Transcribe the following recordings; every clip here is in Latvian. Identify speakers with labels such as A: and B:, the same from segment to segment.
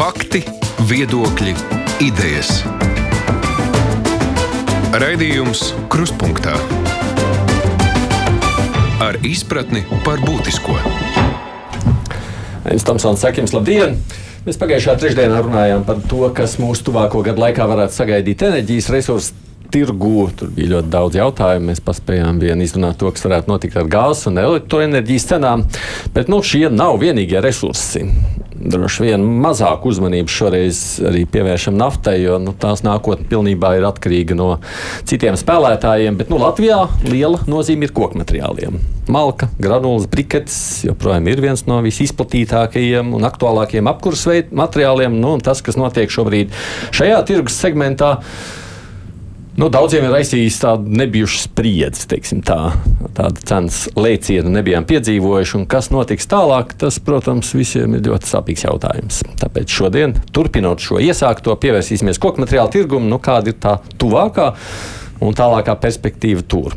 A: Fakti, viedokļi, idejas. Raidījums Krustpunktā ar izpratni par būtisko.
B: Es tam sāku jums labdien! Mēs pagājušā trešdienā runājām par to, kas mūsu tuvāko gadu laikā varētu sagaidīt enerģijas resursu tirgu. Tur bija ļoti daudz jautājumu. Mēs paspējām vien izrunāt to, kas varētu notikt ar gāzes un elektroenerģijas cenām. Bet nu, šie nav vienīgie resursi. Droši vien mazāk uzmanības šoreiz arī pievēršam naftai, jo nu, tās nākotne pilnībā ir atkarīga no citiem spēlētājiem. Bet nu, Latvijā liela nozīme ir koku materiāliem. Malka, granulas, brikets joprojām ir viens no visizplatītākajiem un aktuālākajiem apkurses materiāliem. Nu, tas, kas notiek šobrīd šajā tirgus segmentā, Nu, daudziem ir aizsījis tādu nebijušu spriedzi, teiksim, tā, tāda cenas lēcienu nebijām piedzīvojuši. Kas notiks tālāk, tas, protams, visiem ir ļoti sāpīgs jautājums. Tāpēc šodien, turpinot šo iesākto, pievērsīsimies koku materiālu tirgumu, nu, kāda ir tā tuvākā un tālākā perspektīva tur.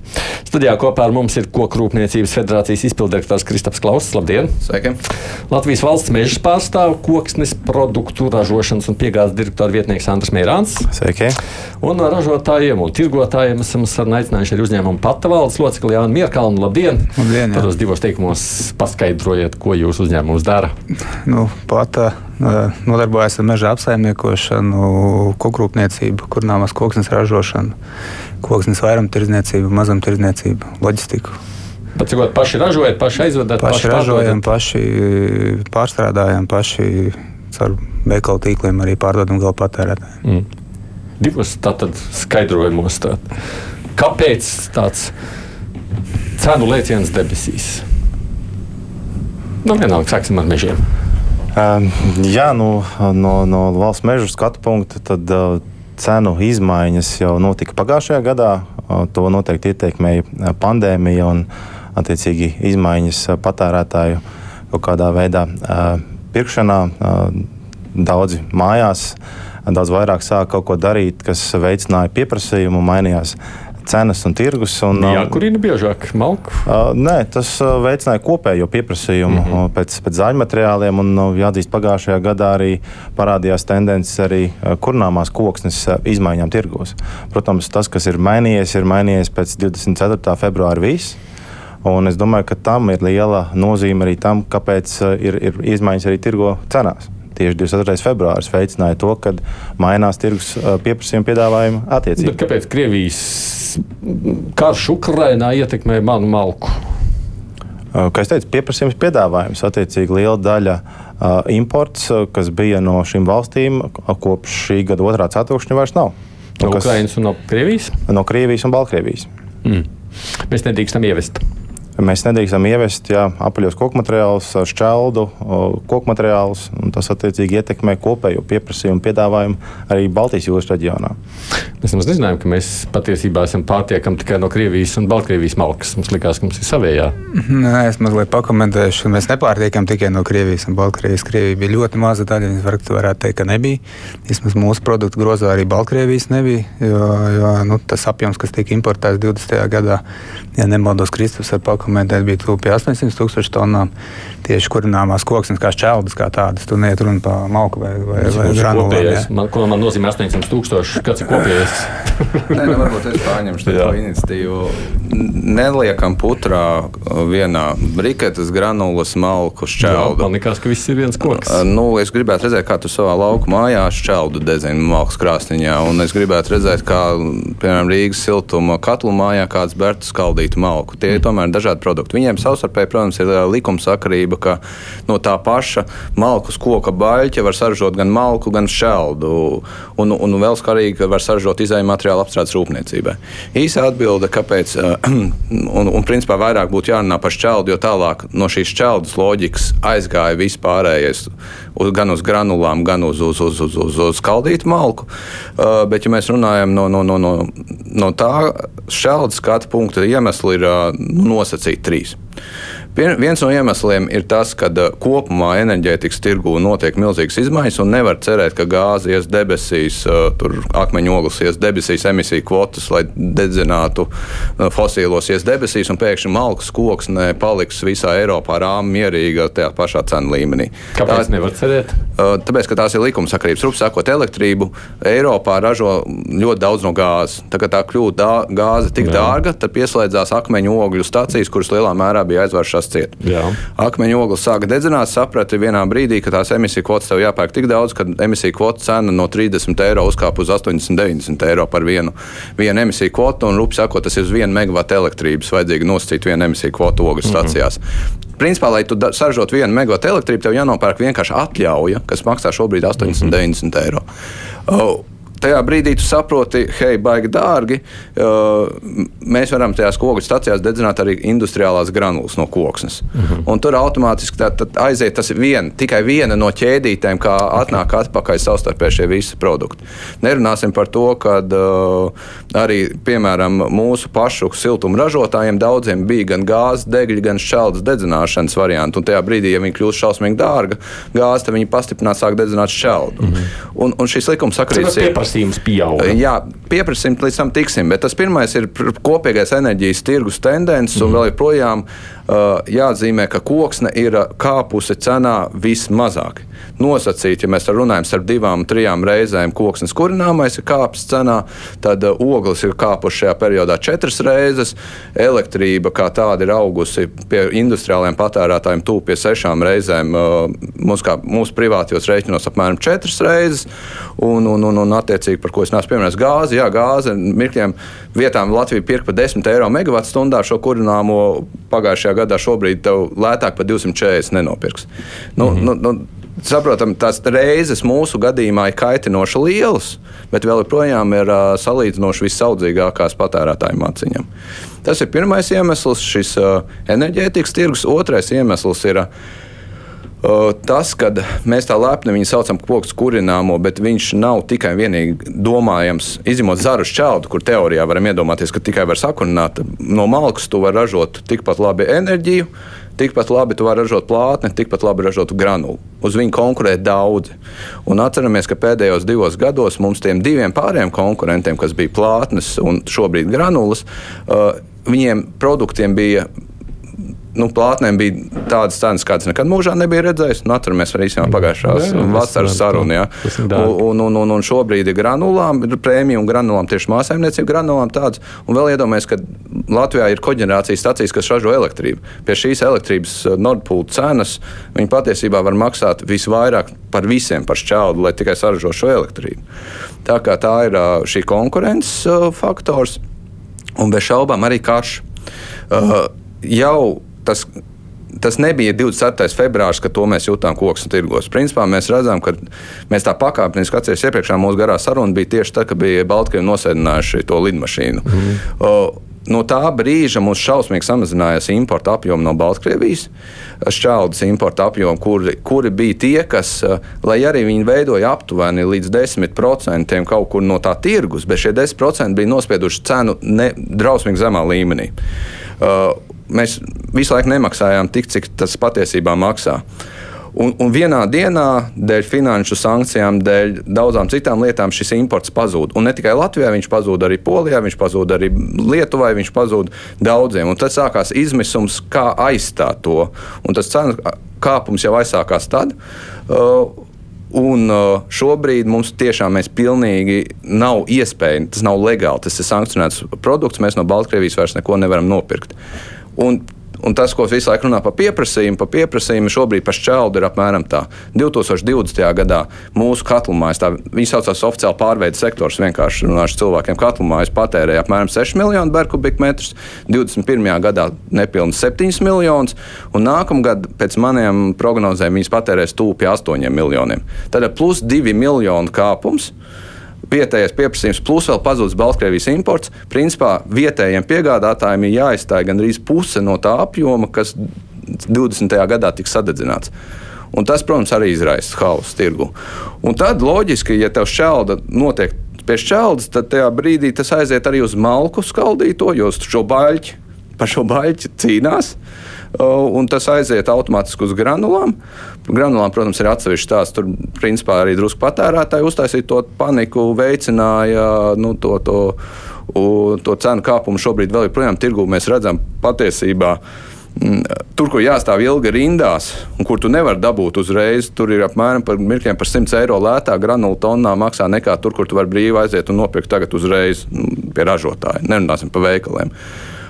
B: Studijā kopā ar mums ir Kokrūpniecības federācijas izpildirektors Kristaps Klauss. Labdien!
C: Sveiki!
B: Latvijas valsts meža pārstāv koksnes produktu ražošanas un piegādes direktora vietnieks Andris Mērāns.
D: Sveiki!
B: Un no ražotājiem un tirgotājiem esam aicinājuši arī uzņēmumu pata valdes locekli Jānu Mierkalnu. Labdien!
D: Labdien
B: Tādos divos teikumos paskaidrojiet, ko jūsu uzņēmums dara.
D: Nu, pata nodarbojas ar meža apsaimniekošanu, kokrūpniecību, kurnāmas koksnes ražošanu koksnes vairumtirdzniecību, mazumtirdzniecību, loģistiku.
B: Bet cik paši ražojat, paši aizvedat?
D: Paši, paši ražojam, paši pārstrādājam, paši caur veikalu tīkliem arī pārdodam gala patērētājiem. Mm.
B: Divos tātad skaidrojumos. Tā. Kāpēc tāds cenu lēciens debesīs? Nu, vienalga, sāksim ar mežiem.
D: Jā, nu, no, no valsts meža skatu punkta tad uh, cenu izmaiņas jau notika pagājušajā gadā. To noteikti ietekmēja pandēmija un, attiecīgi, izmaiņas patērētāju kaut kādā veidā pirkšanā. Daudzi mājās daudz vairāk sāka kaut ko darīt, kas veicināja pieprasījumu, mainījās cenas un tirgus. Un,
B: Jā, kurina biežāk malku?
D: Uh, nē, tas veicināja kopējo pieprasījumu mm -hmm. pēc, pēc zaļmateriāliem. Un, nu, jāatzīst, pagājušajā gadā arī parādījās tendences arī kurnāmās koksnes izmaiņām tirgos. Protams, tas, kas ir mainījies, ir mainījies pēc 24. februāra viss. Un es domāju, ka tam ir liela nozīme arī tam, kāpēc ir, ir izmaiņas arī tirgo cenās tieši 24. februāris veicināja to, ka mainās tirgus pieprasījuma piedāvājuma attiecības.
B: Kāpēc Krievijas karš Ukrainā ietekmē manu malku?
D: Kā jau teicu, pieprasījums, piedāvājums. Attiecīgi, liela daļa uh, imports, kas bija no šīm valstīm, kopš šī gada otrā ceturkšņa vairs nav.
B: No kas, Ukrainas un no Krievijas?
D: No Krievijas un Baltkrievijas.
B: Mm. Mēs nedrīkstam ievest.
D: Mēs nedrīkstam ievest jā, apaļos koku materiālus, šķeldu koku materiālus, un tas attiecīgi ietekmē kopējo pieprasījumu piedāvājumu arī Baltijas jūras reģionā.
B: Mēs nemaz nezinājām, ka mēs patiesībā esam pārtiekami tikai no Krievijas un Baltkrievijas malkas. Mums likās, ka mums ir savējā.
D: Nē, es mazliet pakomentēšu. Mēs nepārtiekam tikai no Krievijas un Baltkrievijas. Krievija bija ļoti maza daļa, varētu teikt, ka nebija. Vismaz mūsu produktu grozā arī Baltkrievijas nebija, jo, jo nu, tas apjoms, kas tika importēts 20. gadā, ja nemaldos Kristus ar pakomentēšanu, dokumentēt, bija tuvu 800 tūkstoši tonnām. Tieši kurināmās koksnes, kā šķeldas, kā tādas. Tur neiet runa par malku vai, vai, vai
B: granulām. Man, ko man nozīmē 800 tūkstoši? Kāds ir kopējais?
C: Nē, nu, varbūt es pārņemšu to iniciatīvu. Neliekam putrā vienā briketes, granulas, malku, šķeldu.
B: Jā, man liekas, ka viss ir viens koks.
C: Nu, es gribētu redzēt, kā tu savā lauku mājā šķeldu dezini malkas krāsniņā. Un es gribētu redzēt, kā, piemēram, Rīgas siltuma katlu mājā kāds Bertu skaldītu malku. Tie ir mm. tomēr dažādi produkti. Viņiem savstarpēji, protams, ir likumsakarība, ka no tā paša malku koka baļķa var saražot gan malku, gan šķeldu. Un, un vēl skarīgi, ka var saražot izējuma materiālu apstrādes rūpniecībai. Īsa atbilde, kāpēc, un, un principā vairāk būtu jārunā par šķeldu, jo tālāk no šīs šķeldas loģikas aizgāja viss pārējais gan uz granulām, gan uz, uz, uz, uz, uz, uz skaldītu malku. Bet, ja mēs runājam no, no, no, no, no tā šķeldas skatu punkta, iemesli ir nu, nosacīti trīs. Vien, viens no iemesliem ir tas, ka uh, kopumā enerģētikas tirgū notiek milzīgas izmaiņas, un nevar cerēt, ka gāze ies debesīs, tur akmeņu ogles ies debesīs, emisiju kvotas, lai dedzinātu uh, fosīlos ies debesīs, un pēkšņi malkas koksne paliks visā Eiropā rāmi mierīga tajā pašā cenu līmenī.
B: Kāpēc tā, nevar cerēt?
C: Tāpēc, ka tās ir likumsakarības. Rupi sakot, elektrību Eiropā ražo ļoti daudz no gāzes. Tā kā tā kļūst dā, gāze tik Jā. dārga, tad pieslēdzās akmeņu ogļu stācijas, kuras lielā mērā bija aizvēršās tās ciet. Akmeņu ogles sāka dedzināt, saprati vienā brīdī, ka tās emisiju kvotas tev jāpērk tik daudz, ka emisiju kvotu cena no 30 eiro uzkāpa uz 80, 90 eiro par vienu, vienu emisiju kvotu. Un, rupi sakot, tas ir uz vienu megawatu elektrības vajadzīgi nosacīt vienu emisiju kvotu ogles mhm. stācijās. Mm -hmm. Principā, lai tu saražotu vienu megawatu elektrību, tev jānopērk vienkārši atļauja, kas maksā šobrīd 80, mm -hmm. 90 eiro. Uh, tajā brīdī tu saproti, hei, baigi dārgi. Uh, mēs varam tajās koku stācijās dedzināt arī industriālās granulas no koksnes. -hmm. Un tur automātiski tā, tā aiziet tas vien, tikai viena no ķēdītēm, kā atnāk atpakaļ savstarpēji šie visi produkti. Nerunāsim par to, ka uh, arī, piemēram, mūsu pašu siltuma ražotājiem daudziem bija gan gāzes, degļi, gan šķeldas dedzināšanas varianti. Un tajā brīdī, ja viņi kļūst šausmīgi dārga gāze, tad viņi pastiprinās sāk dedzināt šķeldu. Mm -hmm. un, un šis likums sakrīt
B: pieprasījums pieauga.
C: Jā, pieprasījums līdz tam tiksim, bet tas pirmais ir kopīgais enerģijas tirgus tendences, mm. un mhm. vēl joprojām jāatzīmē, ka koksne ir kāpusi cenā vismazāk. Nosacīti, ja mēs runājam starp divām, trijām reizēm, koksnes kurināmais ir kāpis cenā, tad uh, ogles ir kāpušas šajā periodā četras reizes, elektrība kā tāda ir augusi pie industriāliem patērētājiem tūp pie sešām reizēm, mūsu, kā, mūsu privātajos rēķinos apmēram četras reizes, un, un, un, un attiecīgi, par ko es neesmu pieminējis, gāzi, jā, gāze, mirkļiem vietām Latvija pirka par 10 eiro megawatu stundā šo kurināmo pagājušajā gadā šobrīd tev lētāk par 240 nenopirks. Nu, mm -hmm. nu, nu, Saprotam, tās reizes mūsu gadījumā ir kaitinoši lielas, bet vēl joprojām ir uh, salīdzinoši visaudzīgākās patērētāju maciņām. Tas ir pirmais iemesls, šis uh, enerģētikas tirgus. Otrais iemesls ir uh, tas, ka mēs tā lepni viņu saucam par koku kurināmo, bet viņš nav tikai vienīgi domājams, izņemot zaru šķeldu, kur teorijā varam iedomāties, ka tikai var sakurināt. No malkas tu vari ražot tikpat labi enerģiju Tikpat labi tu vari ražot plātni, tikpat labi ražot granulu. Uz viņu konkurē daudzi. Un atceramies, ka pēdējos divos gados mums tiem diviem pārējiem konkurentiem, kas bija plātnes un šobrīd granulas, viņiem produktiem bija nu, plātnēm bija tādas cenas, kādas nekad mūžā nebija redzējis. Nu, Atceramies arī pagājušās vasaras sarunu. Ja. Un, un, un, un šobrīd ir granulām, ir prēmija un granulām tieši mājsaimniecība granulām tādas. Un vēl iedomājamies, ka Latvijā ir koģenerācijas stacijas, kas ražo elektrību. Pie šīs elektrības uh, Nordpūļa cenas viņi patiesībā var maksāt visvairāk par visiem par šķeldu, lai tikai saražo šo elektrību. Tā kā tā ir uh, šī konkurences uh, faktors un bez šaubām arī karš. Uh, jau tas, tas nebija 24. februāris, kad to mēs jutām koksnes tirgos. Principā mēs redzam, ka mēs tā pakāpeniski atcerēsimies iepriekšējā mūsu garā saruna bija tieši tad, kad bija Baltkrievija nosēdinājuši to lidmašīnu. Mm. Uh, No tā brīža mums šausmīgi samazinājās importa apjoms no Baltkrievijas, šķeldas importa apjoms, kuri, kuri bija tie, kas, lai arī viņi veidoja aptuveni līdz 10% kaut kur no tā tirgus, bet šie 10% bija nospieduši cenu ne, drausmīgi zemā līmenī. Uh, mēs visu laiku nemaksājām tik, cik tas patiesībā maksā. Un, un vienā dienā, dēļ finanšu sankcijām, dēļ daudzām citām lietām, šis imports pazūd. Un ne tikai Latvijā, viņš pazūd arī Polijā, viņš pazūd arī Lietuvai, viņš pazūd daudziem. Un tad sākās izmisums, kā aizstāt to. Un tas cenu kāpums jau aizsākās tad. Uh, Un uh, šobrīd mums tiešām pilnīgi nav iespēja, tas nav legāli, tas ir sankcionēts produkts, mēs no Baltkrievijas vairs neko nevaram nopirkt. Un, un tas, ko visu laiku runā par pieprasījumu, par pieprasījumu šobrīd par šķeldu ir apmēram tā. 2020. gadā mūsu katlumājas, tā viņi saucās oficiāli pārveides sektors, vienkārši runāšu cilvēkiem, katlumājas patērēja apmēram 6 miljonu berkubikmetrus, 21. gadā nepilni 7 miljonus, un nākamgad pēc maniem prognozēm viņas patērēs tūpi 8 miljoniem. Tad plus 2 miljonu kāpums vietējais pieprasījums, plus vēl pazudis Baltkrievijas imports. Principā vietējiem piegādātājiem ir jāizstāj gandrīz puse no tā apjoma, kas 20. gadā tiks sadedzināts. Un tas, protams, arī izraisa hausu tirgu. Un tad loģiski, ja tev šķelda notiek pie šķeldas, tad tajā brīdī tas aiziet arī uz malku skaldīto, jo šo baļķi, par šo baļķi cīnās. un tas aiziet automātiski uz granulām. Granulām, protams, ir atsevišķi tās. Tur, principā, arī drusku patērētāji uztaisīja to paniku, veicināja nu, to. to to cenu kāpumu šobrīd vēl joprojām tirgū mēs redzam patiesībā. Mm, tur, kur jāstāv ilgi rindās, un kur tu nevari dabūt uzreiz, tur ir apmēram par mirkliem par 100 eiro lētāk granulu tonnā maksā nekā tur, kur tu vari brīvi aiziet un nopirkt tagad uzreiz mm, pie ražotāja. Nerunāsim par veikaliem.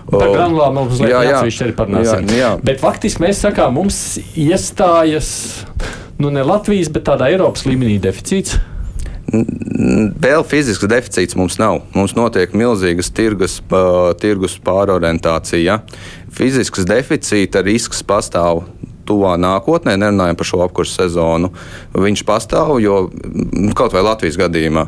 B: Par granulām mums jā, jā, arī parunāsim. Jā, jā. Bet faktiski mēs sakām, mums iestājas nu, ne Latvijas, bet tādā Eiropas līmenī deficīts.
C: Vēl fizisks deficīts mums nav. Mums notiek milzīgas tirgus, uh, tirgus pārorientācija. Fizisks deficīta risks pastāv tuvā nākotnē, nerunājam par šo apkursu sezonu. Viņš pastāv, jo kaut vai Latvijas gadījumā.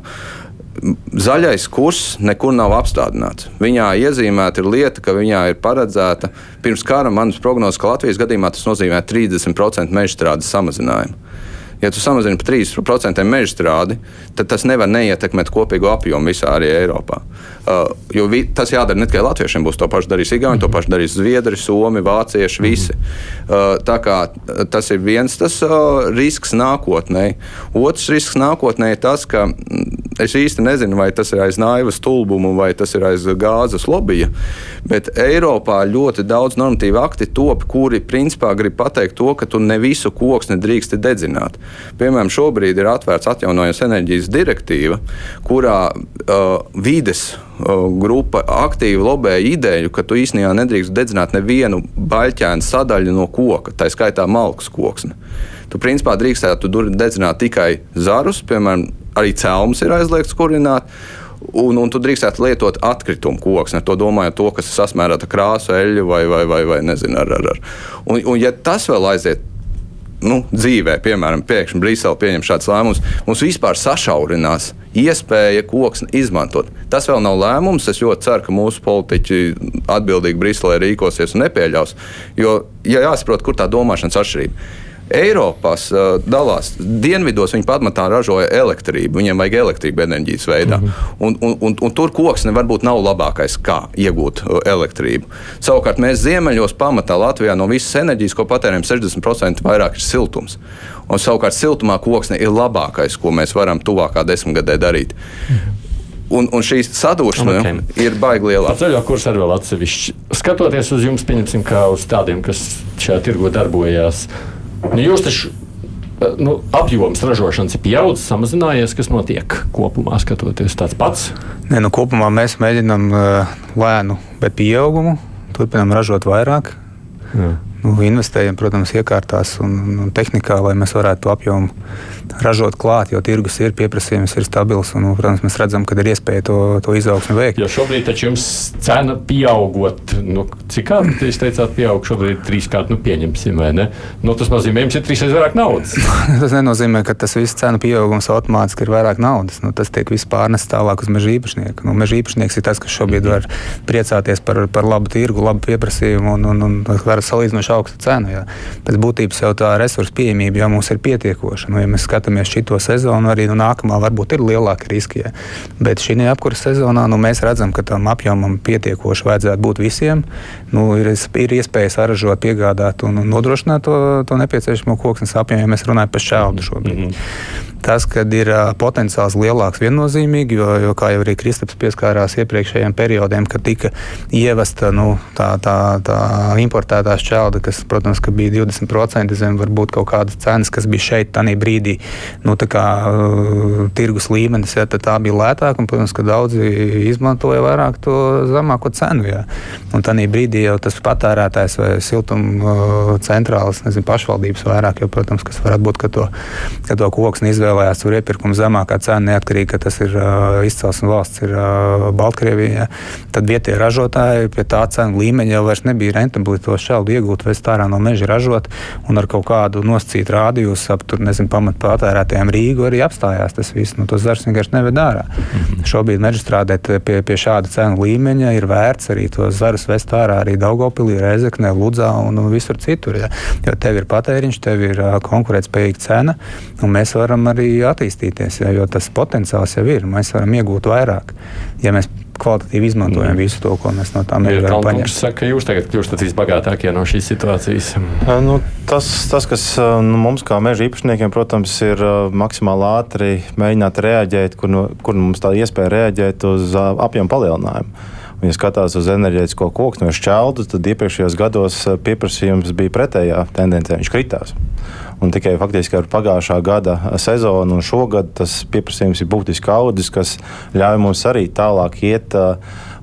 C: Zaļais kurs nekur nav apstādināts. Viņā iezīmēta ir lieta, ka viņā ir paredzēta pirms kara manas prognozes, ka Latvijas gadījumā tas nozīmē 30% meža strādes samazinājumu. Ja tu samazini par 3% meža strādi, tad tas nevar neietekmēt kopīgo apjomu visā arī Eiropā. Uh, jo vi, tas jādara ne tikai latviešiem, būs to pašu darīs Igauni, to pašu darīs Zviedri, Somi, Vācieši, visi. Uh, tā kā tas ir viens tas uh, risks nākotnē. Otrs risks nākotnē ir tas, ka mm, es īsti nezinu, vai tas ir aiz naivas tulbumu vai tas ir aiz gāzes lobija, bet Eiropā ļoti daudz normatīvu akti top, kuri principā grib pateikt to, ka tu ne visu koksni drīksti dedzināt. Piemēram, šobrīd ir atvērts atjaunojamas enerģijas direktīva, kurā uh, vides uh, grupa aktīvi lobēja ideju, ka tu īstenībā nedrīkst dedzināt nevienu baļķēnu sadaļu no koka, tā skaitā malkas koksni. Tu principā drīkstētu dedzināt tikai zarus, piemēram, arī cēlums ir aizliegts kurināt. Un, un tu drīkstētu lietot atkritumu koksni, to domājot, to, kas ir sasmērēta krāsa, eļļa vai, vai, vai, vai nezinu, ar, ar, ar. Un, un, ja tas vēl aiziet nu, dzīvē, piemēram, pēkšņi Brīselē pieņem šāds lēmums, mums vispār sašaurinās iespēja koksni izmantot. Tas vēl nav lēmums. Es ļoti ceru, ka mūsu politiķi atbildīgi Briselē rīkosies un nepieļaus. Jo ja jāsaprot, kur tā domāšanas atšķirība. Eiropas uh, dalās. Dienvidos viņi pamatā ražoja elektrību. Viņiem vajag elektrību enerģijas veidā. Mm -hmm. un, un, un, un tur koks varbūt nav labākais, kā iegūt uh, elektrību. Savukārt mēs ziemeļos pamatā Latvijā no visas enerģijas, ko patērējam, 60% vairāk ir siltums. Un savukārt siltumā koksne ir labākais, ko mēs varam tuvākā desmitgadē darīt. Mm -hmm. Un, un šī sadūršana okay. ir baigta liela.
B: Ceļā kurs arī vēl atsevišķi. Skatoties uz jums, pieņemsim, kā uz tādiem, kas šajā tirgo darbojās, Nu, jūs taču eh, nu, apjoms ražošanas ir pieaudzis, samazinājies. Kas notiek kopumā, skatoties tāds pats?
E: Nē, nu, kopumā mēs mēģinām uh, lēnu, bet pieaugumu. Turpinām ražot vairāk. Jā. Nu, investējam, protams, iekārtās un, un tehnikā, lai mēs varētu to apjomu ražot klāt, jo tirgus ir pieprasījums, ir stabils. Un, protams, mēs redzam, ka ir iespēja to, to izaugsmu veikt.
B: Jo šobrīd taču jums cena pieaugot, nu, cik kā jūs teicāt, pieaug šobrīd trīskārt, nu, pieņemsim, vai ne? Nu, tas nozīmē, jums ir trīsreiz vairāk naudas.
E: tas nenozīmē, ka tas viss cenu pieaugums automātiski ir vairāk naudas. Nu, tas tiek viss pārnests tālāk uz meža īpašnieku. Nu, meža īpašnieks ir tas, kas šobrīd var priecāties par, par labu tirgu, labu pieprasījumu un, un, un var salīdzinoši augstu cenu. Jā. Pēc būtības jau tā resursu pieejamība jau mums ir pietiekoša. Nu, ja skatāmies šo sezonu, arī nu, nākamā varbūt ir lielāki riski. Ja. Bet šī apkurss sezonā nu, mēs redzam, ka tam apjomam pietiekoši vajadzētu būt visiem. Nu, ir, ir iespēja saražot, piegādāt un nodrošināt to, to nepieciešamo koksnes apjomu, ja mēs runājam par šādu šobrīd. Mm -hmm. Tas, kad ir potenciāls lielāks, viennozīmīgi, jo, jo kā jau arī Kristaps pieskārās iepriekšējiem periodiem, kad tika ievesta nu, tā, tā, tā importētā šķelda, kas, protams, ka bija 20% zem varbūt kaut kādas cenas, kas bija šeit tajā brīdī, nu, kā, uh, tirgus līmenis, ja, tā bija lētāka, un, protams, ka daudzi izmantoja vairāk to zemāko cenu. Ja. Un tajā brīdī jau tas patērētājs vai siltuma uh, centrāls, nezinu, pašvaldības vairāk, jo, protams, kas varētu būt, ka to, ka to koksni izvēlēties izvēlējās tur iepirkuma zemākā cena, neatkarīgi, ka tas ir izcelsmes valsts, ir Baltkrievija. Tad vietējie ražotāji pie tā cenu līmeņa jau vairs nebija rentabli to šādu iegūt, vai stārā no meža ražot, un ar kaut kādu nosacītu rādījusu ap tur, nezinu, pamat patērētājiem Rīgu arī apstājās tas viss. Nu, tos zars vienkārši neved ārā. Mm -hmm. Šobrīd meža strādāt pie, pie šāda cenu līmeņa ir vērts arī tos zarus vest ārā arī Daugopilī, Rezeknē, Ludzā un, visur citur. Ja. Jo tev ir patēriņš, tev ir konkurētspējīga cena, un mēs varam arī arī attīstīties, ja, jo tas potenciāls jau ir. Mēs varam iegūt vairāk. Ja mēs kvalitatīvi izmantojam visu to, ko mēs no tā meža varam paņemt.
B: Jūs sakat, ka jūs tagad kļūstat visbagātākie no šīs situācijas.
D: Nu, tas, tas, kas nu, mums kā meža īpašniekiem, protams, ir maksimāli ātri mēģināt reaģēt, kur, no, kur mums tā iespēja reaģēt uz apjomu palielinājumu. Un, ja skatās uz enerģētisko koku no šķeldu, tad iepriekšējos gados pieprasījums bija pretējā tendencē, viņš kritās. Un tikai faktiski ar pagājušā gada sezonu un šogad tas pieprasījums ir būtiski audzis, kas ļauj mums arī tālāk iet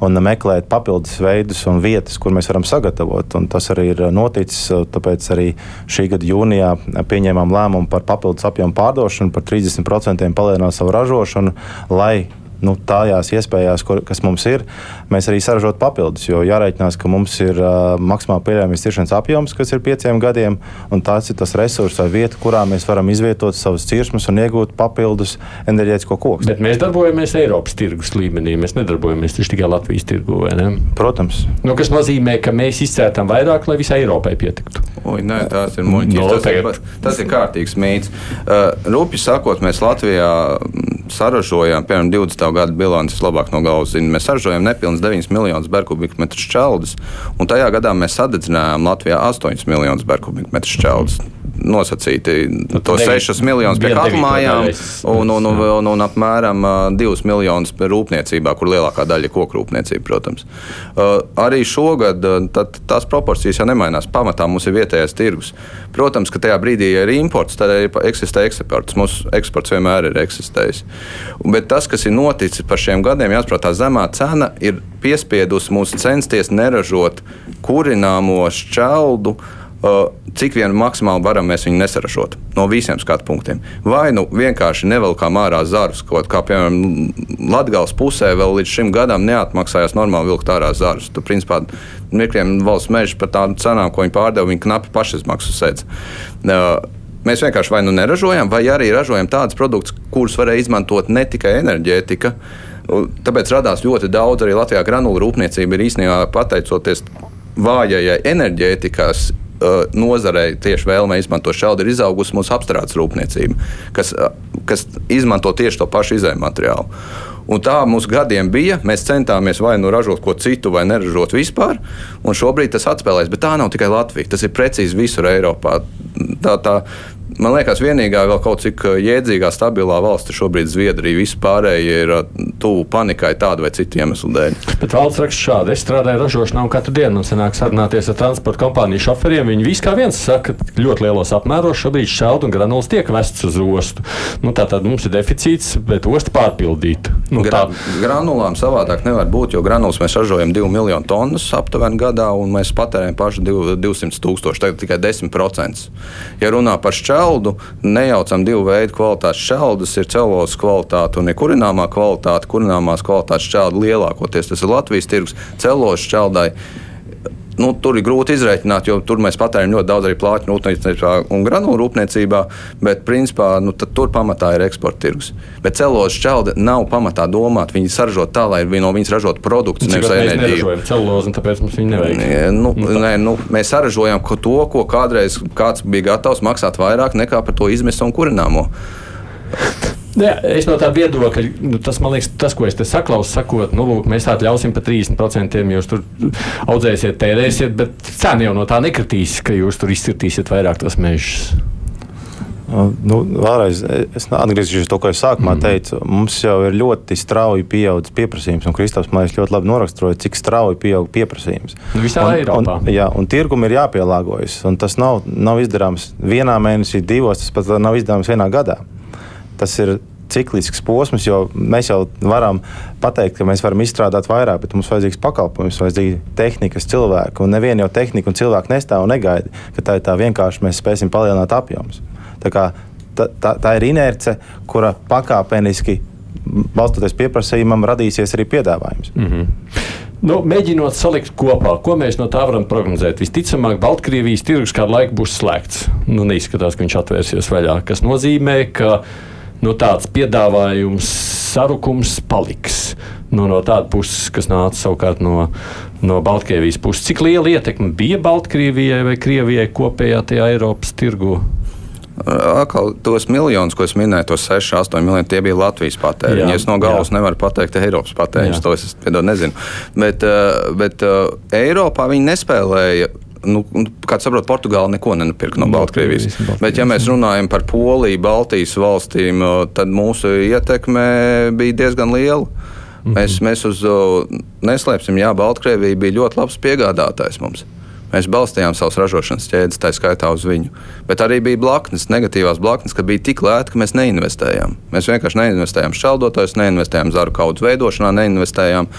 D: un meklēt papildus veidus un vietas, kur mēs varam sagatavot. Un tas arī ir noticis. Tāpēc arī šī gada jūnijā pieņēmām lēmumu par papildus apjomu pārdošanu, par 30% palielināt savu ražošanu, lai nu, tājās iespējās, kur, kas mums ir, mēs arī saražot papildus. Jo jāreikinās, ka mums ir uh, maksimāli pieļaujamais tiršanas apjoms, kas ir pieciem gadiem, un tāds ir tas resurs vai vieta, kurā mēs varam izvietot savus cirsmas un iegūt papildus enerģētisko koku.
B: Bet mēs darbojamies Eiropas tirgus līmenī, mēs nedarbojamies tikai Latvijas tirgu.
D: Protams.
B: Nu, kas nozīmē, ka mēs izcērtam vairāk, lai visai Eiropai pietiktu.
C: Ui, nē, tās ir muļķis. No, tas, tagad... ir, tas ir kārtīgs mīts. Uh, Rūpīgi sakot, mēs Latvijā saražojām, piemēram, 20. Gada bilances labāk no galvas zinu. Mēs saražojām nepilnīgi 9 miljonus berkubikmetru šķeldes, un tajā gadā mēs sadedzinājām Latvijā 8 miljonus berkubikmetru šķeldes. Nosacīti nu, to 6 miljonus pie kalmājām un, un, un, un, un apmēram 2 miljonus rūpniecībā, kur lielākā daļa ir koku rūpniecība, protams. Uh, arī šogad tad, tās proporcijas jau nemainās. Pamatā mums ir vietējais tirgus. Protams, ka tajā brīdī, ir imports, tad arī eksistē eksports. Mūsu eksports vienmēr ir eksistējis. Bet tas, kas ir noticis par šiem gadiem, jāsaprot, tā zemā cena ir piespiedusi mūs censties neražot kurināmo šķeldu. Cik vien maksimāli varam mēs viņu nesaražot no visiem skatu punktiem. Vai nu vienkārši nevelkām ārā zarus, kaut kā piemēram Latvijas pusē vēl līdz šim gadam neatmaksājās normāli vilkt ārā zarus. Tu, principā, Mirkliem valsts meža par tādu cenām, ko viņi pārdeva, viņi knapi pašizmaksu sēdz. Mēs vienkārši vai nu neražojam, vai arī ražojam tādus produktus, kurus varēja izmantot ne tikai enerģētika. Tāpēc radās ļoti daudz arī Latvijā granulu rūpniecība ir īstenībā pateicoties vājajai enerģētikas nozarei tieši vēlme izmantot šādu ir izaugusi mūsu apstrādes rūpniecība, kas, kas izmanto tieši to pašu izējumu materiālu. Un tā mums gadiem bija. Mēs centāmies vai nu ražot ko citu, vai neražot vispār. Šobrīd tas atspēlēs. Bet tā nav tikai Latvija. Tas ir precīzi visur Eiropā. Tā, tā, Man liekas, vienīgā vēl kaut cik uh, jēdzīgā, stabilā valsts šobrīd ir Zviedrija. Visi pārējie ir tuvu panikai tādu vai citu iemeslu dēļ.
B: Bet valsts raksta šādi: es strādāju ražošanā, un katru dienu man sanāk sarunāties ar transporta kompāniju šoferiem. Viņi visi kā viens saka, ka ļoti lielos apmēros šobrīd šādu un granulas tiek vests uz ostu. Nu, Tātad mums ir deficīts, bet osta pārpildīta. Nu,
C: Gra granulām savādāk nevar būt, jo granulas mēs ražojam 2 miljonu tonnas aptuveni gadā, un mēs patērējam paši 200 tūkstoši, tagad tikai 10%. Ja runā par šķēlu, šķeldu, nejaucam divu veidu kvalitātes šķeldus. Ir celulozes kvalitāte un ir kurināmā kvalitāte. Kurināmās kvalitātes šķelda lielākoties tas ir Latvijas tirgus celulozes šķeldai nu, tur ir grūti izreikināt, jo tur mēs patērējam ļoti daudz arī plāķu rūpniecībā un granulu rūpniecībā, bet principā nu, tur pamatā ir eksporta tirgus. Bet celulozes šķelde nav pamatā domāta. Viņi saražo tā, lai no viņas ražotu produktus,
B: nevis enerģiju. Celulozi, tāpēc mums viņa nevajag.
C: Nu, nu, nē, nu, mēs saražojam to, ko kādreiz kāds bija gatavs maksāt vairāk nekā par to izmestu un kurināmo.
B: Jā, es no tā viedokļa, nu, tas man liekas, tas, ko es te saklausu, sakot, nu, lūk, mēs tādu ļausim par 30%, jūs tur audzēsiet, tērēsiet, bet cena jau no tā nekritīs, ka jūs tur izcirtīsiet vairāk tos mežus.
D: Nu, vēlreiz, es atgriezīšos pie tā, ko es sākumā mm. teicu. Mums jau ir ļoti strauji pieaudzis pieprasījums, un Kristofers man ļoti labi noraksturoja, cik strauji pieaug pieprasījums.
B: Nu, visā un, Eiropā.
D: Un, jā, un tirgum ir jāpielāgojas. Tas nav, nav izdarāms vienā mēnesī, divos, tas pat nav izdarāms vienā gadā tas ir ciklisks posms, jo mēs jau varam pateikt, ka mēs varam izstrādāt vairāk, bet mums vajadzīgs pakalpojums, vajadzīga tehnikas cilvēku. Un neviena jau tehnika un cilvēku nestāv un negaida, ka tā ir tā vienkārši mēs spēsim palielināt apjomus. Tā, kā, tā, tā, tā ir inerce, kura pakāpeniski, balstoties pieprasījumam, radīsies arī piedāvājums.
B: Mm -hmm. Nu, mēģinot salikt kopā, ko mēs no tā varam prognozēt. Visticamāk, Baltkrievijas tirgus kādu laiku būs slēgts. Nu, neizskatās, ka viņš atvērsies vaļā. Tas nozīmē, ka nu, tāds piedāvājums, sarukums paliks. Nu, no tāda puses, kas nāca savukārt no, no Baltkrievijas puses. Cik liela ietekme bija Baltkrievijai vai Krievijai kopējā tajā Eiropas tirgu?
C: Atkal tos miljonus, ko es minēju, tos 6, 8 miljoni, tie bija Latvijas patēriņi. Ja es no galvas jā. nevaru pateikt Eiropas patēriņus, to es piedod, nezinu. Bet, bet Eiropā viņi nespēlēja nu, kā saprotu, Portugāla neko nenopirka no Baltkrievijas. Bet, ja mēs runājam par Poliju, Baltijas valstīm, tad mūsu ietekme bija diezgan liela. Mhm. Mēs, mēs uz neslēpsim, Jā, Baltkrievija bija ļoti labs piegādātājs mums. Mēs balstījām savus ražošanas ķēdes, tā skaitā uz viņu. Bet arī bija blaknes, negatīvās blaknes, ka bija tik lēti, ka mēs neinvestējām. Mēs vienkārši neinvestējām šķeldotājos, neinvestējām zaru kaudu veidošanā, neinvestējām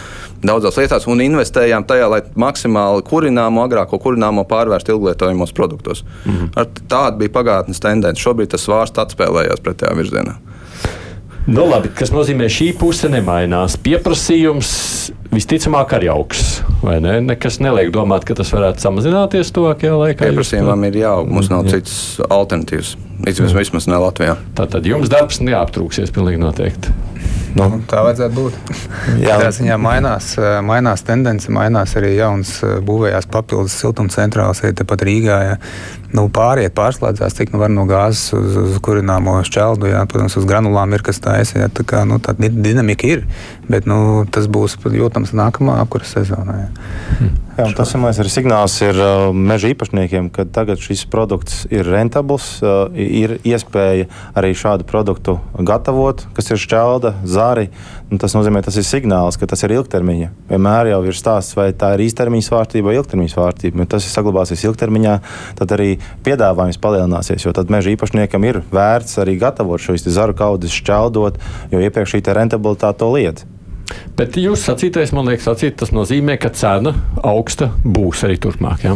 C: daudzās lietās un investējām tajā, lai maksimāli kurināmo, agrāko kurināmo pārvērstu ilglietojamos produktos. Mm -hmm. Tāda bija pagātnes tendence. Šobrīd tas svārsts atspēlējās pretējā virzienā.
B: Nu, labi, kas nozīmē, šī puse nemainās. Pieprasījums visticamāk arī augs. Ne? Nekas neliek domāt, ka tas varētu samazināties tuvākajā laikā.
C: Pieprasījumam ir jāaug. Mums nav jā. citas alternatīvas. Vismaz, vismaz ne Latvijā.
B: Tātad jums darbs neaptrūksies pilnīgi noteikti.
E: Nu, tā vajadzētu būt. Jā, tā ziņā mainās, mainās tendence, mainās arī jaunas būvējās papildus siltumcentrāls, arī tepat Rīgā. Ja nu, pāriet, pārslēdzās, cik nu var no gāzes uz, uz kurināmo šķeldu. Jā, protams, uz granulām ir kas tāds. Tā kā nu, tā dinamika ir, bet nu, tas būs jūtams nākamā apkuras sezonā. Jā.
D: Hmm. Jā, tas ir signāls ir, uh, meža īpašniekiem, ka tagad šis produkts ir rentabls. Uh, ir iespēja arī šādu produktu gatavot, kas ir šķelda, zari. Nu, tas nozīmē, tas ir signāls, ka tas ir ilgtermiņa. Vienmēr jau ir stāsts, vai tā ir īstermiņa svārstība vai ilgtermiņa svārstība. Ja tas saglabāsies ilgtermiņā, tad arī piedāvājums palielināsies. Jo tad meža īpašniekam ir vērts arī gatavot šīs zaru kaudzes, šķeldot, jo iepriekš šī rentabilitāte to liedz.
B: Bet jūs sacītais, man liekas, sacīt, tas nozīmē, ka cena augsta būs arī turpmāk. Ja?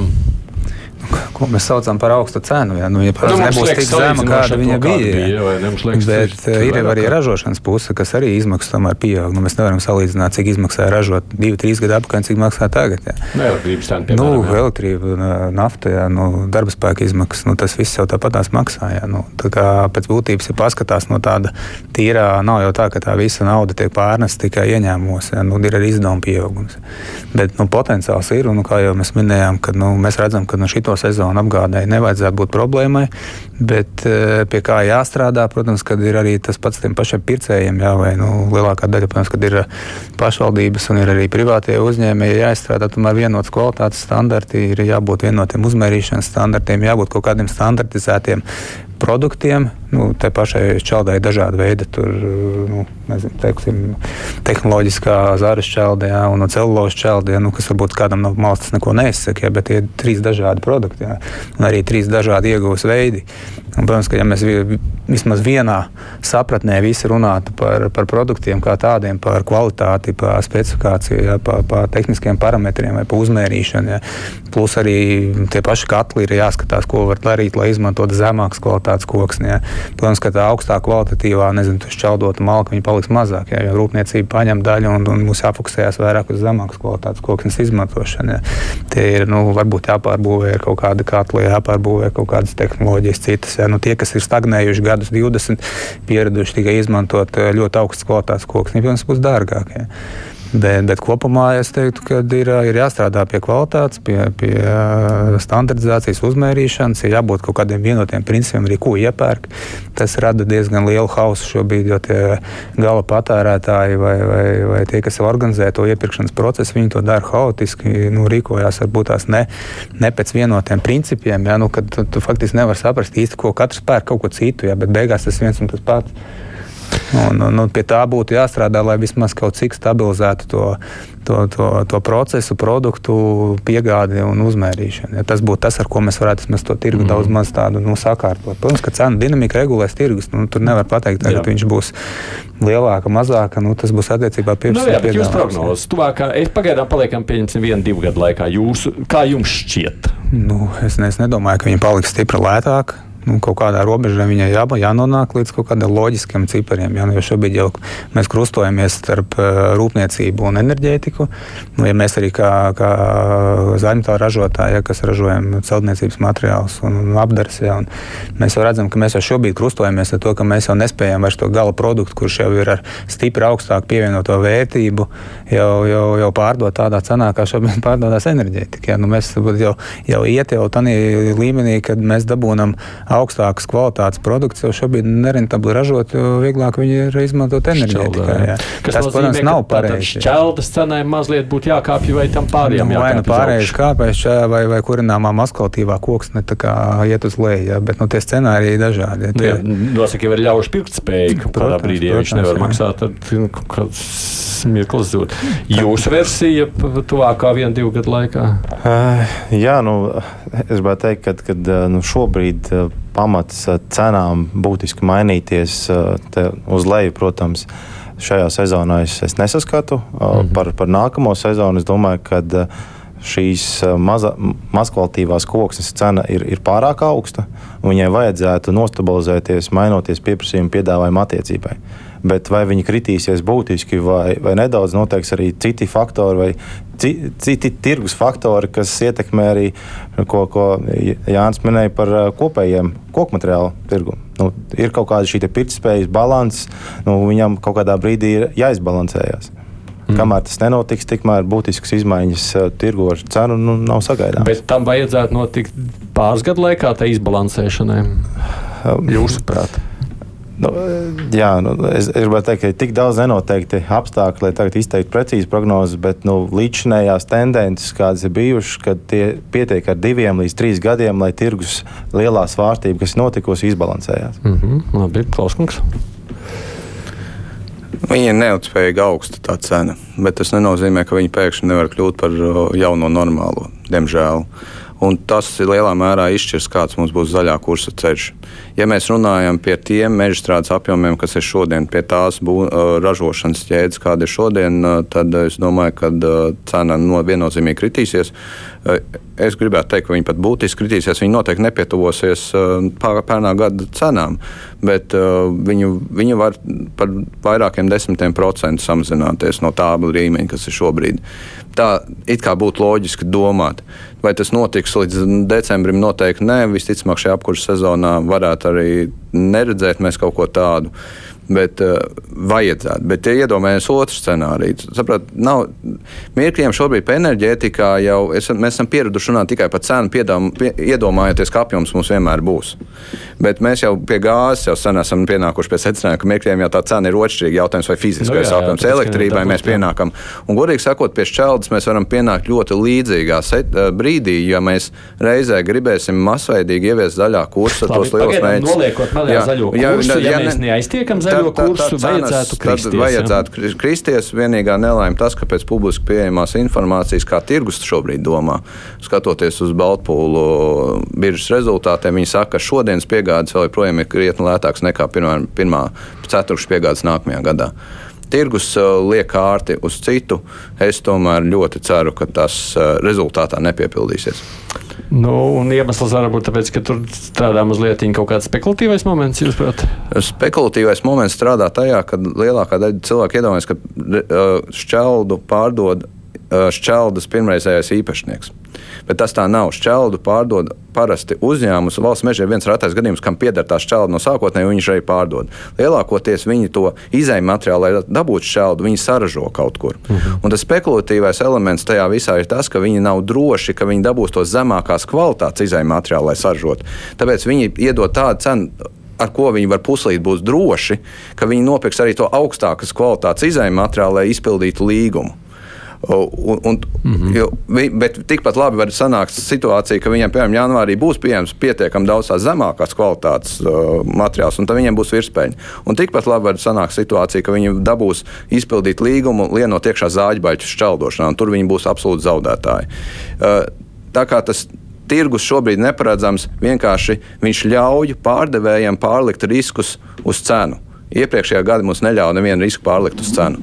E: Ko mēs saucam par augstu cenu. Ja, nu, ja nu, nebūs tik zema, kāda viņa bija. bija ja, liekas, bet ir, ir arī ražošanas puse, kas arī izmaksas tomēr pieaug. Nu, mēs nevaram salīdzināt, cik izmaksāja ražot divi, trīs gadu atpakaļ, cik maksā tagad. Ja.
B: Nu, elektrības cena.
E: Nu, jā. elektrība, nafta, ja, nu, darba spēka izmaksas, nu, tas viss jau tāpatās maksā. Ja, nu, tā kā pēc būtības ir paskatās no tāda tīrā, nav jau tā, ka tā visa nauda tiek pārnesta tikai ieņēmumos. Ja, nu, ir arī izdevuma pieaugums. Bet nu, potenciāls ir, un, nu, kā jau mēs minējām, kad, nu, mēs redzam, ka no šito sezonu apgādēji nevajadzētu būt problēmai. Bet eh, pie kā jāstrādā, protams, kad ir arī tas pats tiem pašiem pircējiem, jā, vai nu, lielākā daļa, protams, kad ir eh, pašvaldības un ir arī privātie uzņēmēji, jāizstrādā tomēr vienots kvalitātes standarti, ir jābūt vienotiem uzmērīšanas standartiem, jābūt kaut kādiem standartizētiem produktiem. Nu, tā pašai šķeldē ir dažādi veidi, tur, nu, nezinu, teiksim, tehnoloģiskā zāra šķeldē ja, un celulozes šķeldē, ja, nu, kas varbūt kādam no malas neko neizsaka, ja, bet ir trīs dažādi produkti ja, un arī trīs dažādi iegūs veidi. Un, protams, ka ja mēs vismaz vienā sapratnē visi runātu par, par produktiem kā tādiem, par kvalitāti, par specifikāciju, ja, par, par tehniskiem parametriem vai par uzmērīšanu, ja, plus arī tie paši katli ir jāskatās, ko var darīt, lai izmantotu zemākas kvalitātes koksni. Ja. Protams, ka tā augstā kvalitatīvā, nezinu, šķeldota malka, paliks mazāk, ja, jo rūpniecība paņem daļu un, un mums jāfokusējas vairāk uz zemākas kvalitātes koksnes izmantošanu. Ja. Tie ir, nu, varbūt jāpārbūvē kaut kāda katla, jāpārbūvē kaut kādas tehnoloģijas citas. Ja. Nu, tie, kas ir stagnējuši gadus 20, pieraduši tikai izmantot eh, ļoti augstas kvalitātes koksni, protams, būs dārgāk. Ja. Bet, bet kopumā es teiktu, ka ir, ir jāstrādā pie kvalitātes, pie, pie standartizācijas, uzmērīšanas, ir jābūt kaut kādiem vienotiem principiem, arī ko iepērk. Tas rada diezgan lielu hausu šobrīd, jo tie gala patērētāji vai, vai, vai tie, kas organizē to iepirkšanas procesu, viņi to dara haotiski, nu, rīkojās varbūt tās ne, ne pēc vienotiem principiem. Ja, nu, tu, tu faktiski nevari saprast īsti, ko katrs pērk kaut ko citu, ja, bet beigās tas viens un tas pats. Un, un, un pie tā būtu jāstrādā, lai vismaz kaut cik stabilizētu to, to, to, to procesu, produktu piegādi un uzmērīšanu. Ja tas būtu tas, ar ko mēs varētu to tirgu mm. daudz maz tādu nu, sakārtot. Protams, ka cenu dinamika regulēs tirgus. Nu, tur nevar pateikt, ka viņš būs lielāka, mazāka. Nu, tas būs attiecībā pie
B: nu, jā, jūsu prognozes. Tuvākā, es pagaidām paliekam pieņemsim vienu, divu gadu laikā. Jūsu, kā jums šķiet?
E: Nu, es, es nedomāju, ka viņi paliks stipri lētāki nu, kaut kādā robežā viņai jā, jānonāk līdz kaut kādiem loģiskiem cipariem. Jā, nu, jo šobrīd jau mēs krustojamies starp uh, rūpniecību un enerģētiku. Nu, ja mēs arī kā, kā zaļumtā ražotāji, ja, kas ražojam celtniecības materiālus un, un apdars, ja, un mēs jau redzam, ka mēs jau šobrīd krustojamies ar to, ka mēs jau nespējam vairs to gala produktu, kurš jau ir ar stipri augstāku pievienoto vērtību, jau, jau, jau pārdot tādā cenā, kā šobrīd pārdodas enerģētika. Ja. Nu, mēs jau, jau iet jau tādā līmenī, kad mēs dabūnam augstākas kvalitātes produkts jau šobrīd nerentabli ražot, jo vieglāk viņi ir izmantot.
B: Kas
E: Tas, protams, nav pareizi. jā.
B: Šķeldas cenai mazliet būtu jākāpj vai tam pārējiem.
E: Nu, vai nu
B: jākāpj uz
E: pārējais
B: augšu.
E: kāpēc, vai, vai kurināmā maskalitīvā koksne tā kā iet uz leju, jā, bet nu, tie scenāriji ir dažādi.
B: Nu,
E: Tie,
B: ja Nosaka, jau ir ļaužu pirktspēja, ka tādā
E: Protams,
B: brīdī, ja viņš nevar
E: jā.
B: maksāt, tad nu, kaut kāds mirklis zūd. Jūsu versija tuvākā viena, divu gadu laikā.
D: Uh, jā, nu, es gribētu teikt, ka kad, uh, nu, šobrīd uh, pamats uh, cenām būtiski mainīties te uz leju, protams, šajā sezonā es, es nesaskatu. Mm -hmm. par, par nākamo sezonu es domāju, ka šīs maza, mazkvalitīvās koksnes cena ir, ir pārāk augsta. Viņai vajadzētu nostabilizēties, mainoties pieprasījuma piedāvājuma attiecībai. Bet vai viņi kritīsies būtiski vai, vai nedaudz, noteiks arī citi faktori vai citi tirgus faktori, kas ietekmē arī, ko, ko Jānis minēja par uh, kopējiem koku materiālu tirgu. Nu, ir kaut kāda šī pirktspējas balanss, nu, viņam kaut kādā brīdī ir jāizbalansējas. Mm. Kamēr tas nenotiks, tikmēr būtiskas izmaiņas uh, tirgu ar cenu nu, nav sagaidāmas.
B: Bet tam vajadzētu notikt pāris gadu laikā, tā izbalansēšanai. Jūsuprāt?
D: Nu, jā, nu, es, es gribētu teikt, ka ir tik daudz nenoteikti apstākļi, lai tagad izteiktu precīzi prognozes, bet nu, līdzinējās tendences, kādas ir bijušas, kad tie pietiek ar diviem līdz trīs gadiem, lai tirgus lielā svārstība, kas notikusi, izbalansējās.
B: Mm -hmm. Labi, Klauskungs.
C: Viņa ir neilgspējīga augsta tā cena, bet tas nenozīmē, ka viņa pēkšņi nevar kļūt par uh, jauno normālo, diemžēl. Un tas lielā mērā izšķirs, kāds mums būs zaļā kursa ceļš. Ja mēs runājam par tiem meža strādes apjomiem, kas ir šodien, pie tās bū, ražošanas ķēdes, kāda ir šodien, tad es domāju, ka cena no viennozīmīgi kritīsies. Es gribētu teikt, ka viņi pat būtiski kritīsies. Viņi noteikti nepietuvosies pērnā gada cenām, bet viņu, viņu var par vairākiem desmitiem procentu samazināties no tā līmeņa, kas ir šobrīd. Tā it kā būtu loģiski domāt. Vai tas notiks līdz decembrim? Noteikti nē. Visticamāk, šajā apkurss sezonā varētu arī neredzēt mēs kaut ko tādu. Bet uh, vajadzētu. Bet, ja iedomājamies otru scenāriju, saprāt, nav mirkļiem šobrīd par enerģētikā jau es, mēs esam pieraduši runāt tikai par cenu, piedām, pie, iedomājieties, ka apjoms mums vienmēr būs. Bet mēs jau pie gāzes jau sen esam pienākuši pie secinājuma, ka mirkļiem jau tā cena ir otršķirīga jautājums, vai fiziskais
B: Nu jā, jā,
C: apjoms. Elektrībai mēs pienākam. Un, godīgi sakot, pie šķeldes mēs varam pienākt ļoti līdzīgā set, eh, brīdī, ja mēs reizē gribēsim masveidīgi ieviest zaļā kursa
B: Labi,
C: tos
B: pagaidām,
C: mērķus.
B: noliekot zaļo kursu, ja mēs neaiztiekam zaļo kursu, vajadzētu kristies,
C: Tad
B: ja?
C: vajadzētu kri- kristies. Vienīgā nelaime tas, ka pēc publiski pieejamās informācijas, kā tirgus šobrīd domā, skatoties uz Baltpūlu biržas rezultātiem, viņi saka, ka šodienas piegādes vēl joprojām ir krietni lētākas nekā pirmā, pirmā ceturkšņa piegādes nākamajā gadā. Tirgus uh, liek kārti uz citu. Es tomēr ļoti ceru, ka tas uh, rezultātā nepiepildīsies.
B: Nu, un iemesls var būt tāpēc, ka tur strādā mazliet kaut kāds spekulatīvais moments, jūsuprāt?
C: Spekulatīvais moments strādā tajā, ka lielākā daļa cilvēku iedomājas, ka šķeldu pārdod šķeldas pirmreizējais īpašnieks. Bet tas tā nav. Šķeldu pārdod parasti uzņēmums. Valsts meža ir viens retais gadījums, kam pieder tā šķelda no sākotnēji, viņš arī pārdod. Lielākoties viņi to izējuma materiālu, lai dabūtu šķeldu, viņi saražo kaut kur. Uh -huh. Un tas spekulatīvais elements tajā visā ir tas, ka viņi nav droši, ka viņi dabūs tos zemākās kvalitātes izējuma materiālu, lai saražotu. Tāpēc viņi iedod tādu cenu ar ko viņi var puslīt būs droši, ka viņi nopirks arī to augstākas kvalitātes izējuma materiālu, lai izpildītu līgumu. Un, un, mm -hmm. jo, bet tikpat labi var sanākt situācija, ka viņiem, piemēram, janvārī būs pieejams pietiekami daudz zemākās kvalitātes uh, materiāls, un tad viņiem būs virspēļi. Un tikpat labi var sanākt situācija, ka viņi dabūs izpildīt līgumu, lienot iekšā zāģbaļķu šķeldošanā, un tur viņi būs absolūti zaudētāji. Uh, tā kā tas tirgus šobrīd neparedzams, vienkārši viņš ļauj pārdevējiem pārlikt riskus uz cenu. Iepriekšējā gada mums neļāva nevienu risku pārlikt uz cenu.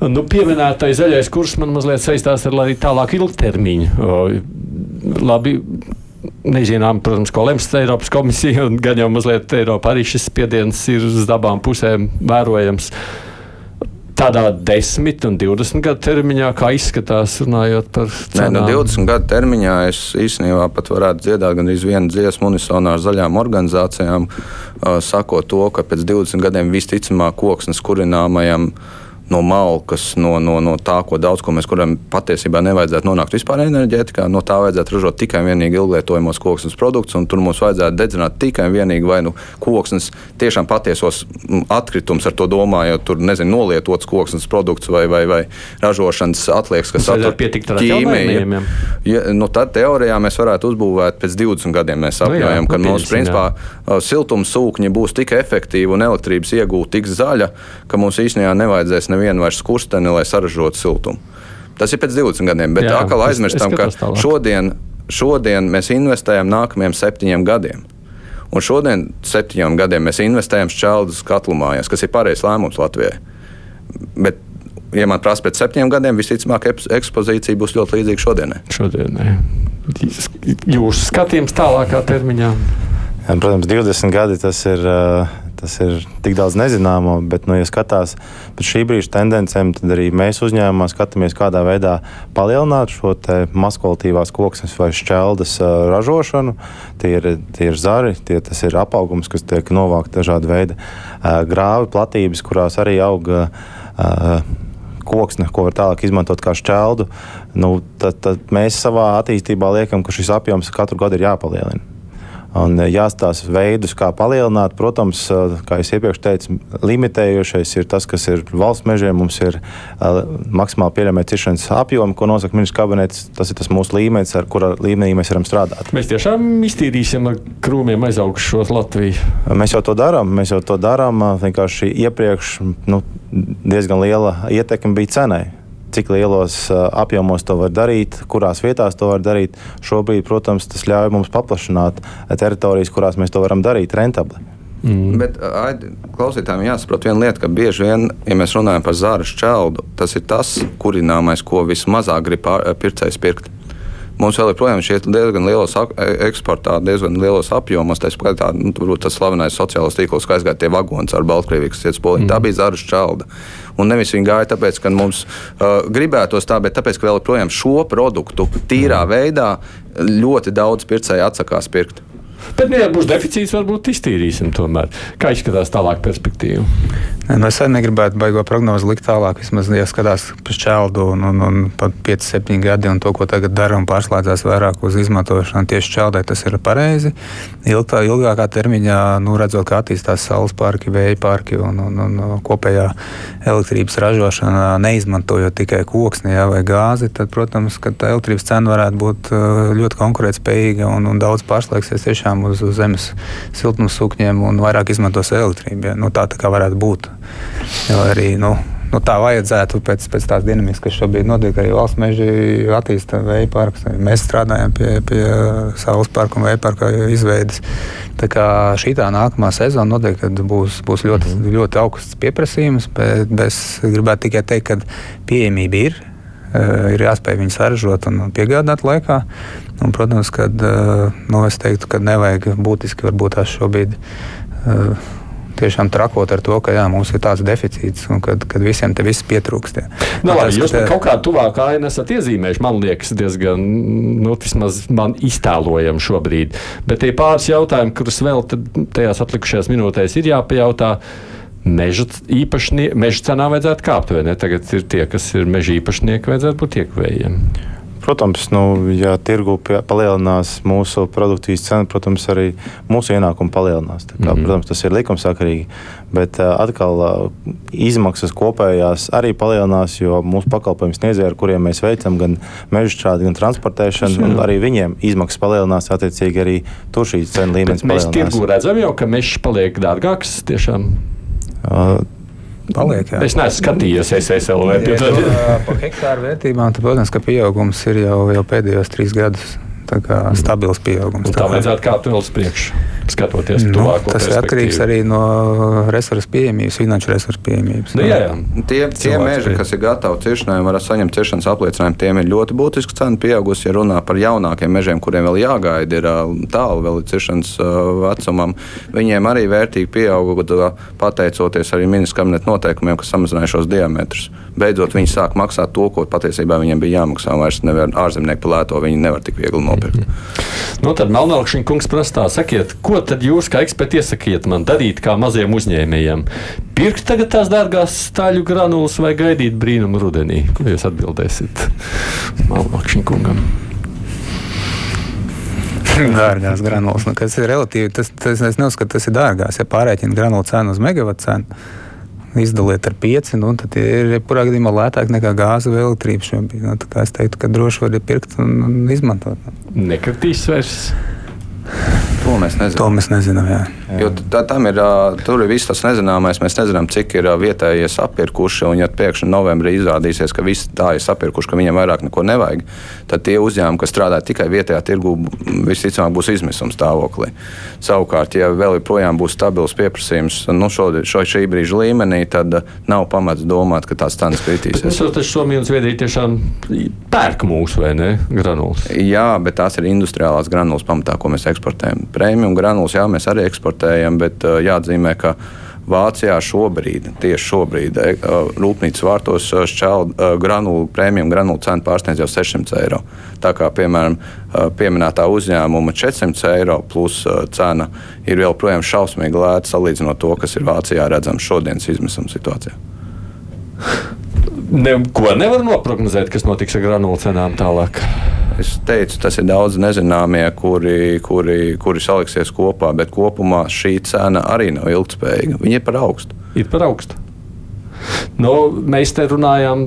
B: Nu, pieminētais zaļais kurs man mazliet saistās ar arī tālāk ilgtermiņu. O, Labi, nezinām, protams, ko lems Eiropas komisija, un gan jau mazliet Eiropā arī šis spiediens ir uz abām pusēm vērojams. Tādā 10 un 20 gadu termiņā, kā izskatās, runājot par
C: Nē, nu,
B: cenām.
C: 20 gadu termiņā es īstenībā pat varētu dziedāt gan vienu dziesmu unisonā ar zaļām organizācijām, uh, sakot to, ka pēc 20 gadiem visticamāk koksnes kurināmajam no malkas, no, no, no tā, ko daudz ko mēs kuram patiesībā nevajadzētu nonākt vispār enerģētikā. No tā vajadzētu ražot tikai un vienīgi ilglietojamos koksnes produktus, un tur mums vajadzētu dedzināt tikai un vienīgi vai nu koksnes tiešām patiesos atkritumus, ar to domājot, tur nezinu, nolietots koksnes produkts vai, vai, vai ražošanas atliekas, kas
B: satur ķīmiju.
C: Ja, nu, tad teorijā mēs varētu uzbūvēt pēc 20 gadiem. Mēs apjojam, nu, ka mums principā siltumsūkņi būs tik efektīvi un elektrības iegūta tik zaļa, ka mums īstenībā nevajadzēs nevienu vairs skursteni, lai saražotu siltumu. Tas ir pēc 20 gadiem, bet Jā, atkal aizmirstam, ka šodien, šodien mēs investējam nākamajiem septiņiem gadiem. Un šodien, septiņiem gadiem, mēs investējam šķeldus katlu mājās, kas ir pareizs lēmums Latvijai. Bet, ja man prasa pēc septiņiem gadiem, visticamāk, ekspozīcija būs ļoti līdzīga šodienai.
B: Šodienai. Jūsu skatījums tālākā termiņā?
D: Protams, 20 gadi tas ir Tas ir tik daudz nezināmo, bet, nu, ja skatās pēc šī brīža tendencēm, tad arī mēs uzņēmumā skatāmies, kādā veidā palielināt šo maskvalitīvās koksnes vai šķeldas uh, ražošanu. Tie ir, tie ir zari, tie, ir apaugums, kas tiek novākts dažādu veidu uh, grāvi platības, kurās arī aug. Uh, koksne, ko var tālāk izmantot kā šķeldu, nu, tad, tad mēs savā attīstībā liekam, ka šis apjoms katru gadu ir jāpalielina. Un eh, jāstāsta veidus, kā palielināt. Protams, eh, kā jau iepriekš teicu, limitējošais ir tas, kas ir valsts mežiem. Mums ir uh, maksimāli pieļaujamie ciršanas apjomi, ko nosaka ministrs kabinets. Tas ir tas mūsu līmenis, ar kura līmenī mēs varam strādāt.
B: Mēs tiešām iztīrīsim ar krūmiem aizaugušo Latviju.
D: Mēs jau to darām. Mēs jau to darām. Vienkārši iepriekš nu, diezgan liela ietekme bija cenai cik lielos apjomos to var darīt, kurās vietās to var darīt. Šobrīd, protams, tas ļauj mums paplašināt teritorijas, kurās mēs to varam darīt rentabli.
C: Mm. Bet aidi, klausītājiem jāsaprot viena lieta, ka bieži vien, ja mēs runājam par zāru šķeldu, tas ir tas kurināmais, ko vismazāk grib pircējs pirkt. Mums vēl joprojām šeit diezgan lielos e, eksportā, diezgan lielos apjomos. Tā skaitā, nu, tas slavenais sociālais tīkls, kā aizgāja tie vagoni ar Baltkrieviju, kas iet spoliņu. Mm. Tā bija Zara Čalda. Un nevis viņi gāja tāpēc, ka mums uh, gribētos tā, bet tāpēc, ka vēl joprojām šo produktu tīrā mm. veidā ļoti daudz pircēju atsakās pirkt.
B: Bet, ja būs deficīts, varbūt iztīrīsim tomēr. Kā izskatās tālāk perspektīva?
E: Nu, es arī negribētu baigot prognozi likt tālāk. Vismaz, ja skatās pēc čeldu un, un, un pat 5, 7 gadi un to, ko tagad dara un pārslēdzās vairāk uz izmantošanu tieši čeldē, tas ir pareizi. Ilgā, ilgākā termiņā, nu, redzot, kā attīstās saules parki, vēja parki un, un, un kopējā elektrības ražošana, neizmantojot tikai koksni jā, vai gāzi, tad, protams, ka elektrības cena varētu būt uh, ļoti konkurētspējīga un, un daudz pārslēgsies tiešām uz, uz zemes siltumsūkņiem un vairāk izmantos elektrību. Ja? Nu, tā, tā kā varētu būt. Jo arī nu, nu, tā vajadzētu pēc, pēc tās dinamikas, kas šobrīd notiek. Arī valsts meži attīsta vēja parkus. Mēs strādājam pie, pie saules parku un vēja parka izveides. Tā kā šī tā nākamā sezona noteikti būs, būs ļoti, mm. ļoti augsts pieprasījums, bet es gribētu tikai teikt, ka pieejamība ir. Uh, ir jāspēj viņu saražot un piegādāt laikā. Un, protams, ka uh, nu, es teiktu, ka nevajag būtiski varbūt tās šobrīd uh, tiešām trakot ar to, ka jā, mums ir tāds deficīts un kad, kad visiem te viss pietrūkst.
B: Nu, labi, jūs te... kaut kā tuvāk aina esat iezīmējuši, man liekas, diezgan, nu, man iztēlojam šobrīd. Bet tie pāris jautājumi, kurus vēl tajās atlikušajās minūtēs ir jāpajautā. Meža, īpašnie, meža cenā vajadzētu kāpt, vai ne? Tagad ir tie, kas ir meža īpašnieki, vajadzētu būt iekvējiem.
D: Protams, nu, ja tirgu palielinās mūsu produkcijas cena, protams, arī mūsu ienākumi palielinās. Kā, mm -hmm. Protams, tas ir likumsakarīgi, bet atkal izmaksas kopējās arī palielinās, jo mūsu pakalpojumu sniedzēji, ar kuriem mēs veicam gan meža strādi, gan transportēšanu, arī viņiem izmaksas palielinās, attiecīgi arī tur šīs cenu līmenis palielinās.
B: Mēs tirgu redzam jau, ka mežs paliek dārgāks tiešām.
E: Uh, paliek. Jā.
B: Es neesmu skatījies SSLV.
E: Ja, par hektāru vērtībām, tad, protams, ka pieaugums ir jau, jau pēdējos trīs gadus. Tā kā stabils pieaugums.
B: Un tā vajadzētu kāpt vēl uz priekšu, skatoties nu,
E: tas ir atkarīgs arī no resursu pieejamības, finanšu resursu pieejamības.
C: Nu, jā, jā. Tie, tie meži, kas ir gatavi ciršanai, var saņemt ciršanas apliecinājumu, tiem ir ļoti būtiska cena pieaugusi. Ja runā par jaunākiem mežiem, kuriem vēl jāgaida, ir tālu vēl ciršanas vecumam, viņiem arī vērtīgi pieauga pateicoties arī ministra kabineta noteikumiem, kas samazināja šos diametrus. Beidzot, viņi sāk maksāt to, ko patiesībā viņiem bija jāmaksā. Vairs nevar ārzemnieki par lēto, viņi nevar tik viegli nopirkt. Nopirkt.
B: Nu, tad Melnākšņa kungs prastā, sakiet, ko tad jūs kā eksperti iesakiet man darīt kā maziem uzņēmējiem? Pirkt tagad tās dārgās staļu granulas vai gaidīt brīnumu rudenī? Ko jūs atbildēsiet Melnākšņa kungam?
E: Dārgās granulas. Nu, kas ir relatīvi, tas, tas es neuzskatu, tas ir dārgās. Ja pārēķina granulu cenu uz megawatu cenu, izdaliet ar pieci, nu, tad ir jebkurā gadījumā lētāk nekā gāze vai elektrība šobrīd. Nu, es teiktu, ka droši var pirkt un, un izmantot.
B: Nekritīs vairs.
C: To mēs nezinām.
E: To mēs nezinām jā.
C: Jo tā, tam ir, tur ir viss tas nezināmais. Mēs nezinām, cik ir vietējie sapirkuši. Un, ja pēkšņi novembrī izrādīsies, ka visi tā ir sapirkuši, ka viņiem vairāk neko nevajag, tad tie uzņēmumi, kas strādā tikai vietējā tirgū, visticamāk būs izmisuma stāvoklī. Savukārt, ja vēl joprojām būs stabils pieprasījums nu, šo, šo šī brīža līmenī, tad nav pamats domāt, ka tās cenas kritīsies.
B: Tas jau taču Somija un Zviedrija tiešām pērk mūsu vai ne granulas.
C: Jā, bet tās ir industriālās granulas pamatā, ko mēs eksportējam. Prēmiju granulas, jā, mēs arī eksportējam, bet jāatzīmē, ka Vācijā šobrīd, tieši šobrīd, rūpnīcas vārtos šķēlu granulu, prēmiju granulu cena pārsniedz jau 600 eiro. Tā kā, piemēram, pieminētā uzņēmuma 400 eiro plus cena ir joprojām šausmīgi lēta salīdzinot to, kas ir Vācijā redzams šodienas izmisuma situācijā.
B: Neko nevar noprognozēt, kas notiks ar granulu cenām tālāk.
C: Es teicu, tas ir daudz nezināmie, kuri, kuri, kuri saliksies kopā, bet kopumā šī cena arī nav ilgspējīga. Viņa ir par augstu.
B: Ir par augstu. Nu, mēs te runājam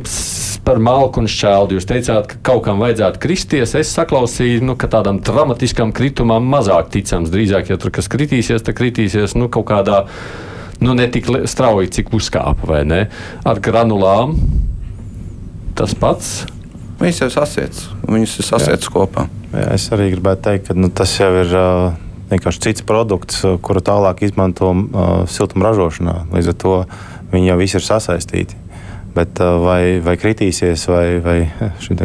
B: par malku un šķeldu. Jūs teicāt, ka kaut kam vajadzētu kristies. Es saklausīju, nu, ka tādam dramatiskam kritumam mazāk ticams. Drīzāk, ja tur kas kritīsies, tad kritīsies nu, kaut kādā nu, ne tik strauji, cik uzkāpa vai ne. Ar granulām tas pats.
C: Viņas jau sasiets, viņas ir sasietas kopā.
D: Jā, es arī gribētu teikt, ka nu, tas jau ir uh, vienkārši cits produkts, kuru tālāk izmanto uh, siltuma ražošanā. Līdz ar to viņi jau visi ir sasaistīti. Bet uh, vai, vai kritīsies, vai, vai šim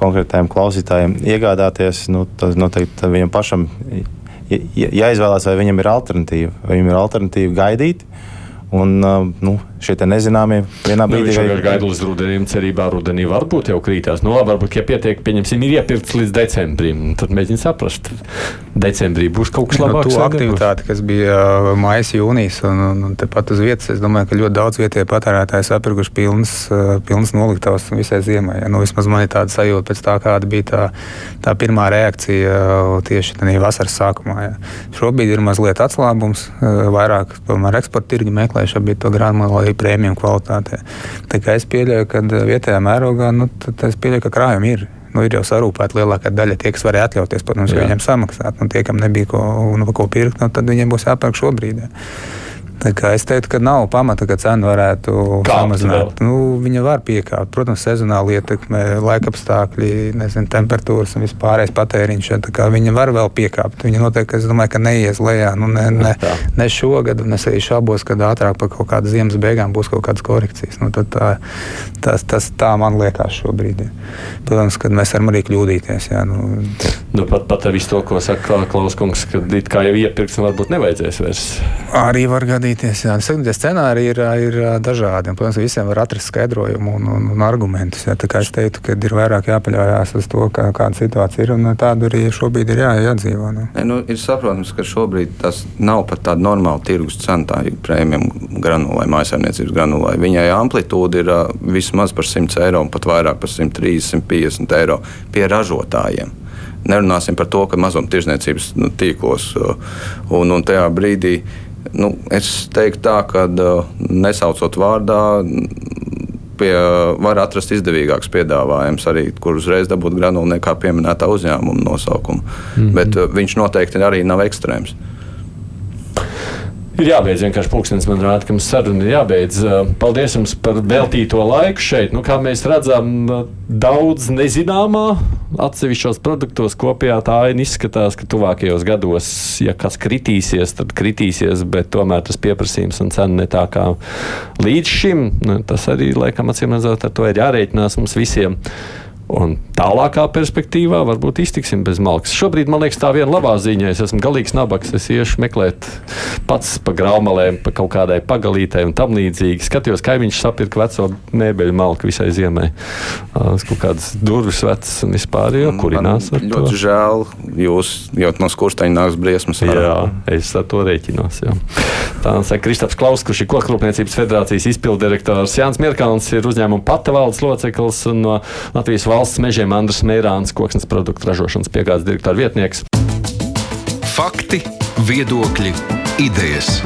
D: konkrētajam klausītājam iegādāties, nu, tas noteikti viņam pašam jāizvēlās, vai viņam ir alternatīva. Vai viņam ir alternatīva gaidīt, Un, nu, šie nezināmie vienā
B: nu,
D: brīdī.
B: Nu, viņš gaida līdz rudenim, cerībā rudenī varbūt jau krītās. Nu, labi, varbūt, ja pietiek, pieņemsim, ir iepirkts līdz decembrim, tad mēģina saprast. Decembrī būs kaut kas labāks.
E: No, aktivitāte, kas bija maijas, jūnijas un, un, un tepat uz vietas, es domāju, ka ļoti daudz vietējie patērētāji sapirkuši pilnas, pilnas noliktavas visai ziemai. Ja? Nu, vismaz man ir tāda sajūta pēc tā, kāda bija tā, tā pirmā reakcija tieši tajā vasaras sākumā. Ja? Šobrīd ir mazliet atslābums, vairāk tomēr eksporta tirgi meklē šobrīd to granulu arī prēmiju kvalitātē. Tā kā es pieļauju, ka vietējā mērogā, nu, pieļauju, ka krājumi ir. Nu, ir jau sarūpēta lielākā daļa tie, kas varēja atļauties, protams, viņiem samaksāt. Un tie, kam nebija ko, nu, ko pirkt, nu, tad viņiem būs jāpērk šobrīd. Ja. Es teiktu, ka nav pamata, ka cena varētu samazināt. Nu, viņa var piekāpt. Protams, sezonāla ietekme, laikapstākļi, nezinu, temperatūras un vispārējais patēriņš. Viņa var vēl piekāpt. Viņa noteikti, es domāju, ka neies lejā. Nu, ne, ne, ne šogad, un es arī šaubos, ka ātrāk par kaut kādu ziemas beigām būs kaut kādas korekcijas. Nu, tā, tas, tas tā man liekas šobrīd. Protams, ka mēs varam arī kļūdīties. Jā, nu.
B: Nu, pat, pat ar visu to, ko saka Klaus Kungs, ka it kā jau iepirks un varbūt nevajadzēs vairs.
E: Arī var gadīt gadīties. Jā, Sekundie scenāriji ir, ir dažādi. Un, protams, visiem var atrast skaidrojumu un, un, un argumentus. Jā. Es teiktu, ka ir vairāk jāpaļaujas uz to, kā, kāda situācija ir. Un tādu arī šobrīd ir jā, jādzīvo.
C: Nu. Ne, nu, ir saprotams, ka šobrīd tas nav pat tāda normāla tirgus cena, tā ir prēmijam granulai, mājsaimniecības granulai. Viņai amplitūda ir uh, vismaz par 100 eiro un pat vairāk par 130, 150 eiro pie ražotājiem. Nerunāsim par to, ka mazumtirdzniecības nu, tīklos un, un tajā brīdī Nu, es teiktu, tā, ka nesaucot vārdā, pie, var atrast izdevīgāks piedāvājums, arī, kur uzreiz dabūt granulu nekā pieminētā uzņēmuma nosaukumu. Mm -hmm. Bet viņš noteikti arī nav ekstrēms.
B: Ir jābeidz vienkārši pūkstens, man rāda, ka mums saruna ir jābeidz. Paldies jums par veltīto laiku šeit. Nu, kā mēs redzam, daudz nezināmā atsevišķos produktos kopējā tā aina izskatās, ka tuvākajos gados, ja kas kritīsies, tad kritīsies, bet tomēr tas pieprasījums un cena ne tā kā līdz šim. Nu, tas arī, laikam, acīm redzot, ar to ir jārēķinās mums visiem. Un tālākā perspektīvā varbūt iztiksim bez malkas. Šobrīd man liekas, tā viena labā ziņa. Es esmu galīgs nabaks. Es iešu meklēt pats pa graumalēm, pa kaut kādai pagalītei un tam līdzīgi. Skatījos, kaimiņš sapirka veco mēbeļu malku visai ziemai. Tas kaut kādas durvis vecas un vispār jau kurinās.
C: Man ļoti žēl, jūs jau no skursteņa nāks briesmas.
B: Jā, es ar to rēķinos. Jā. Tā saka Kristaps Klaus, kurš ir Kokrūpniecības federācijas izpildirektors. Jānis Mirkāns ir uzņēmuma pata valdes loceklis un no Latvijas valsts valsts mežiem Andris Mērāns, koksnes produktu ražošanas piegādes direktora vietnieks.
A: Fakti, viedokļi, idejas.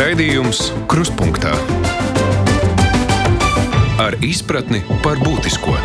A: Raidījums Krustpunktā ar izpratni par būtisko.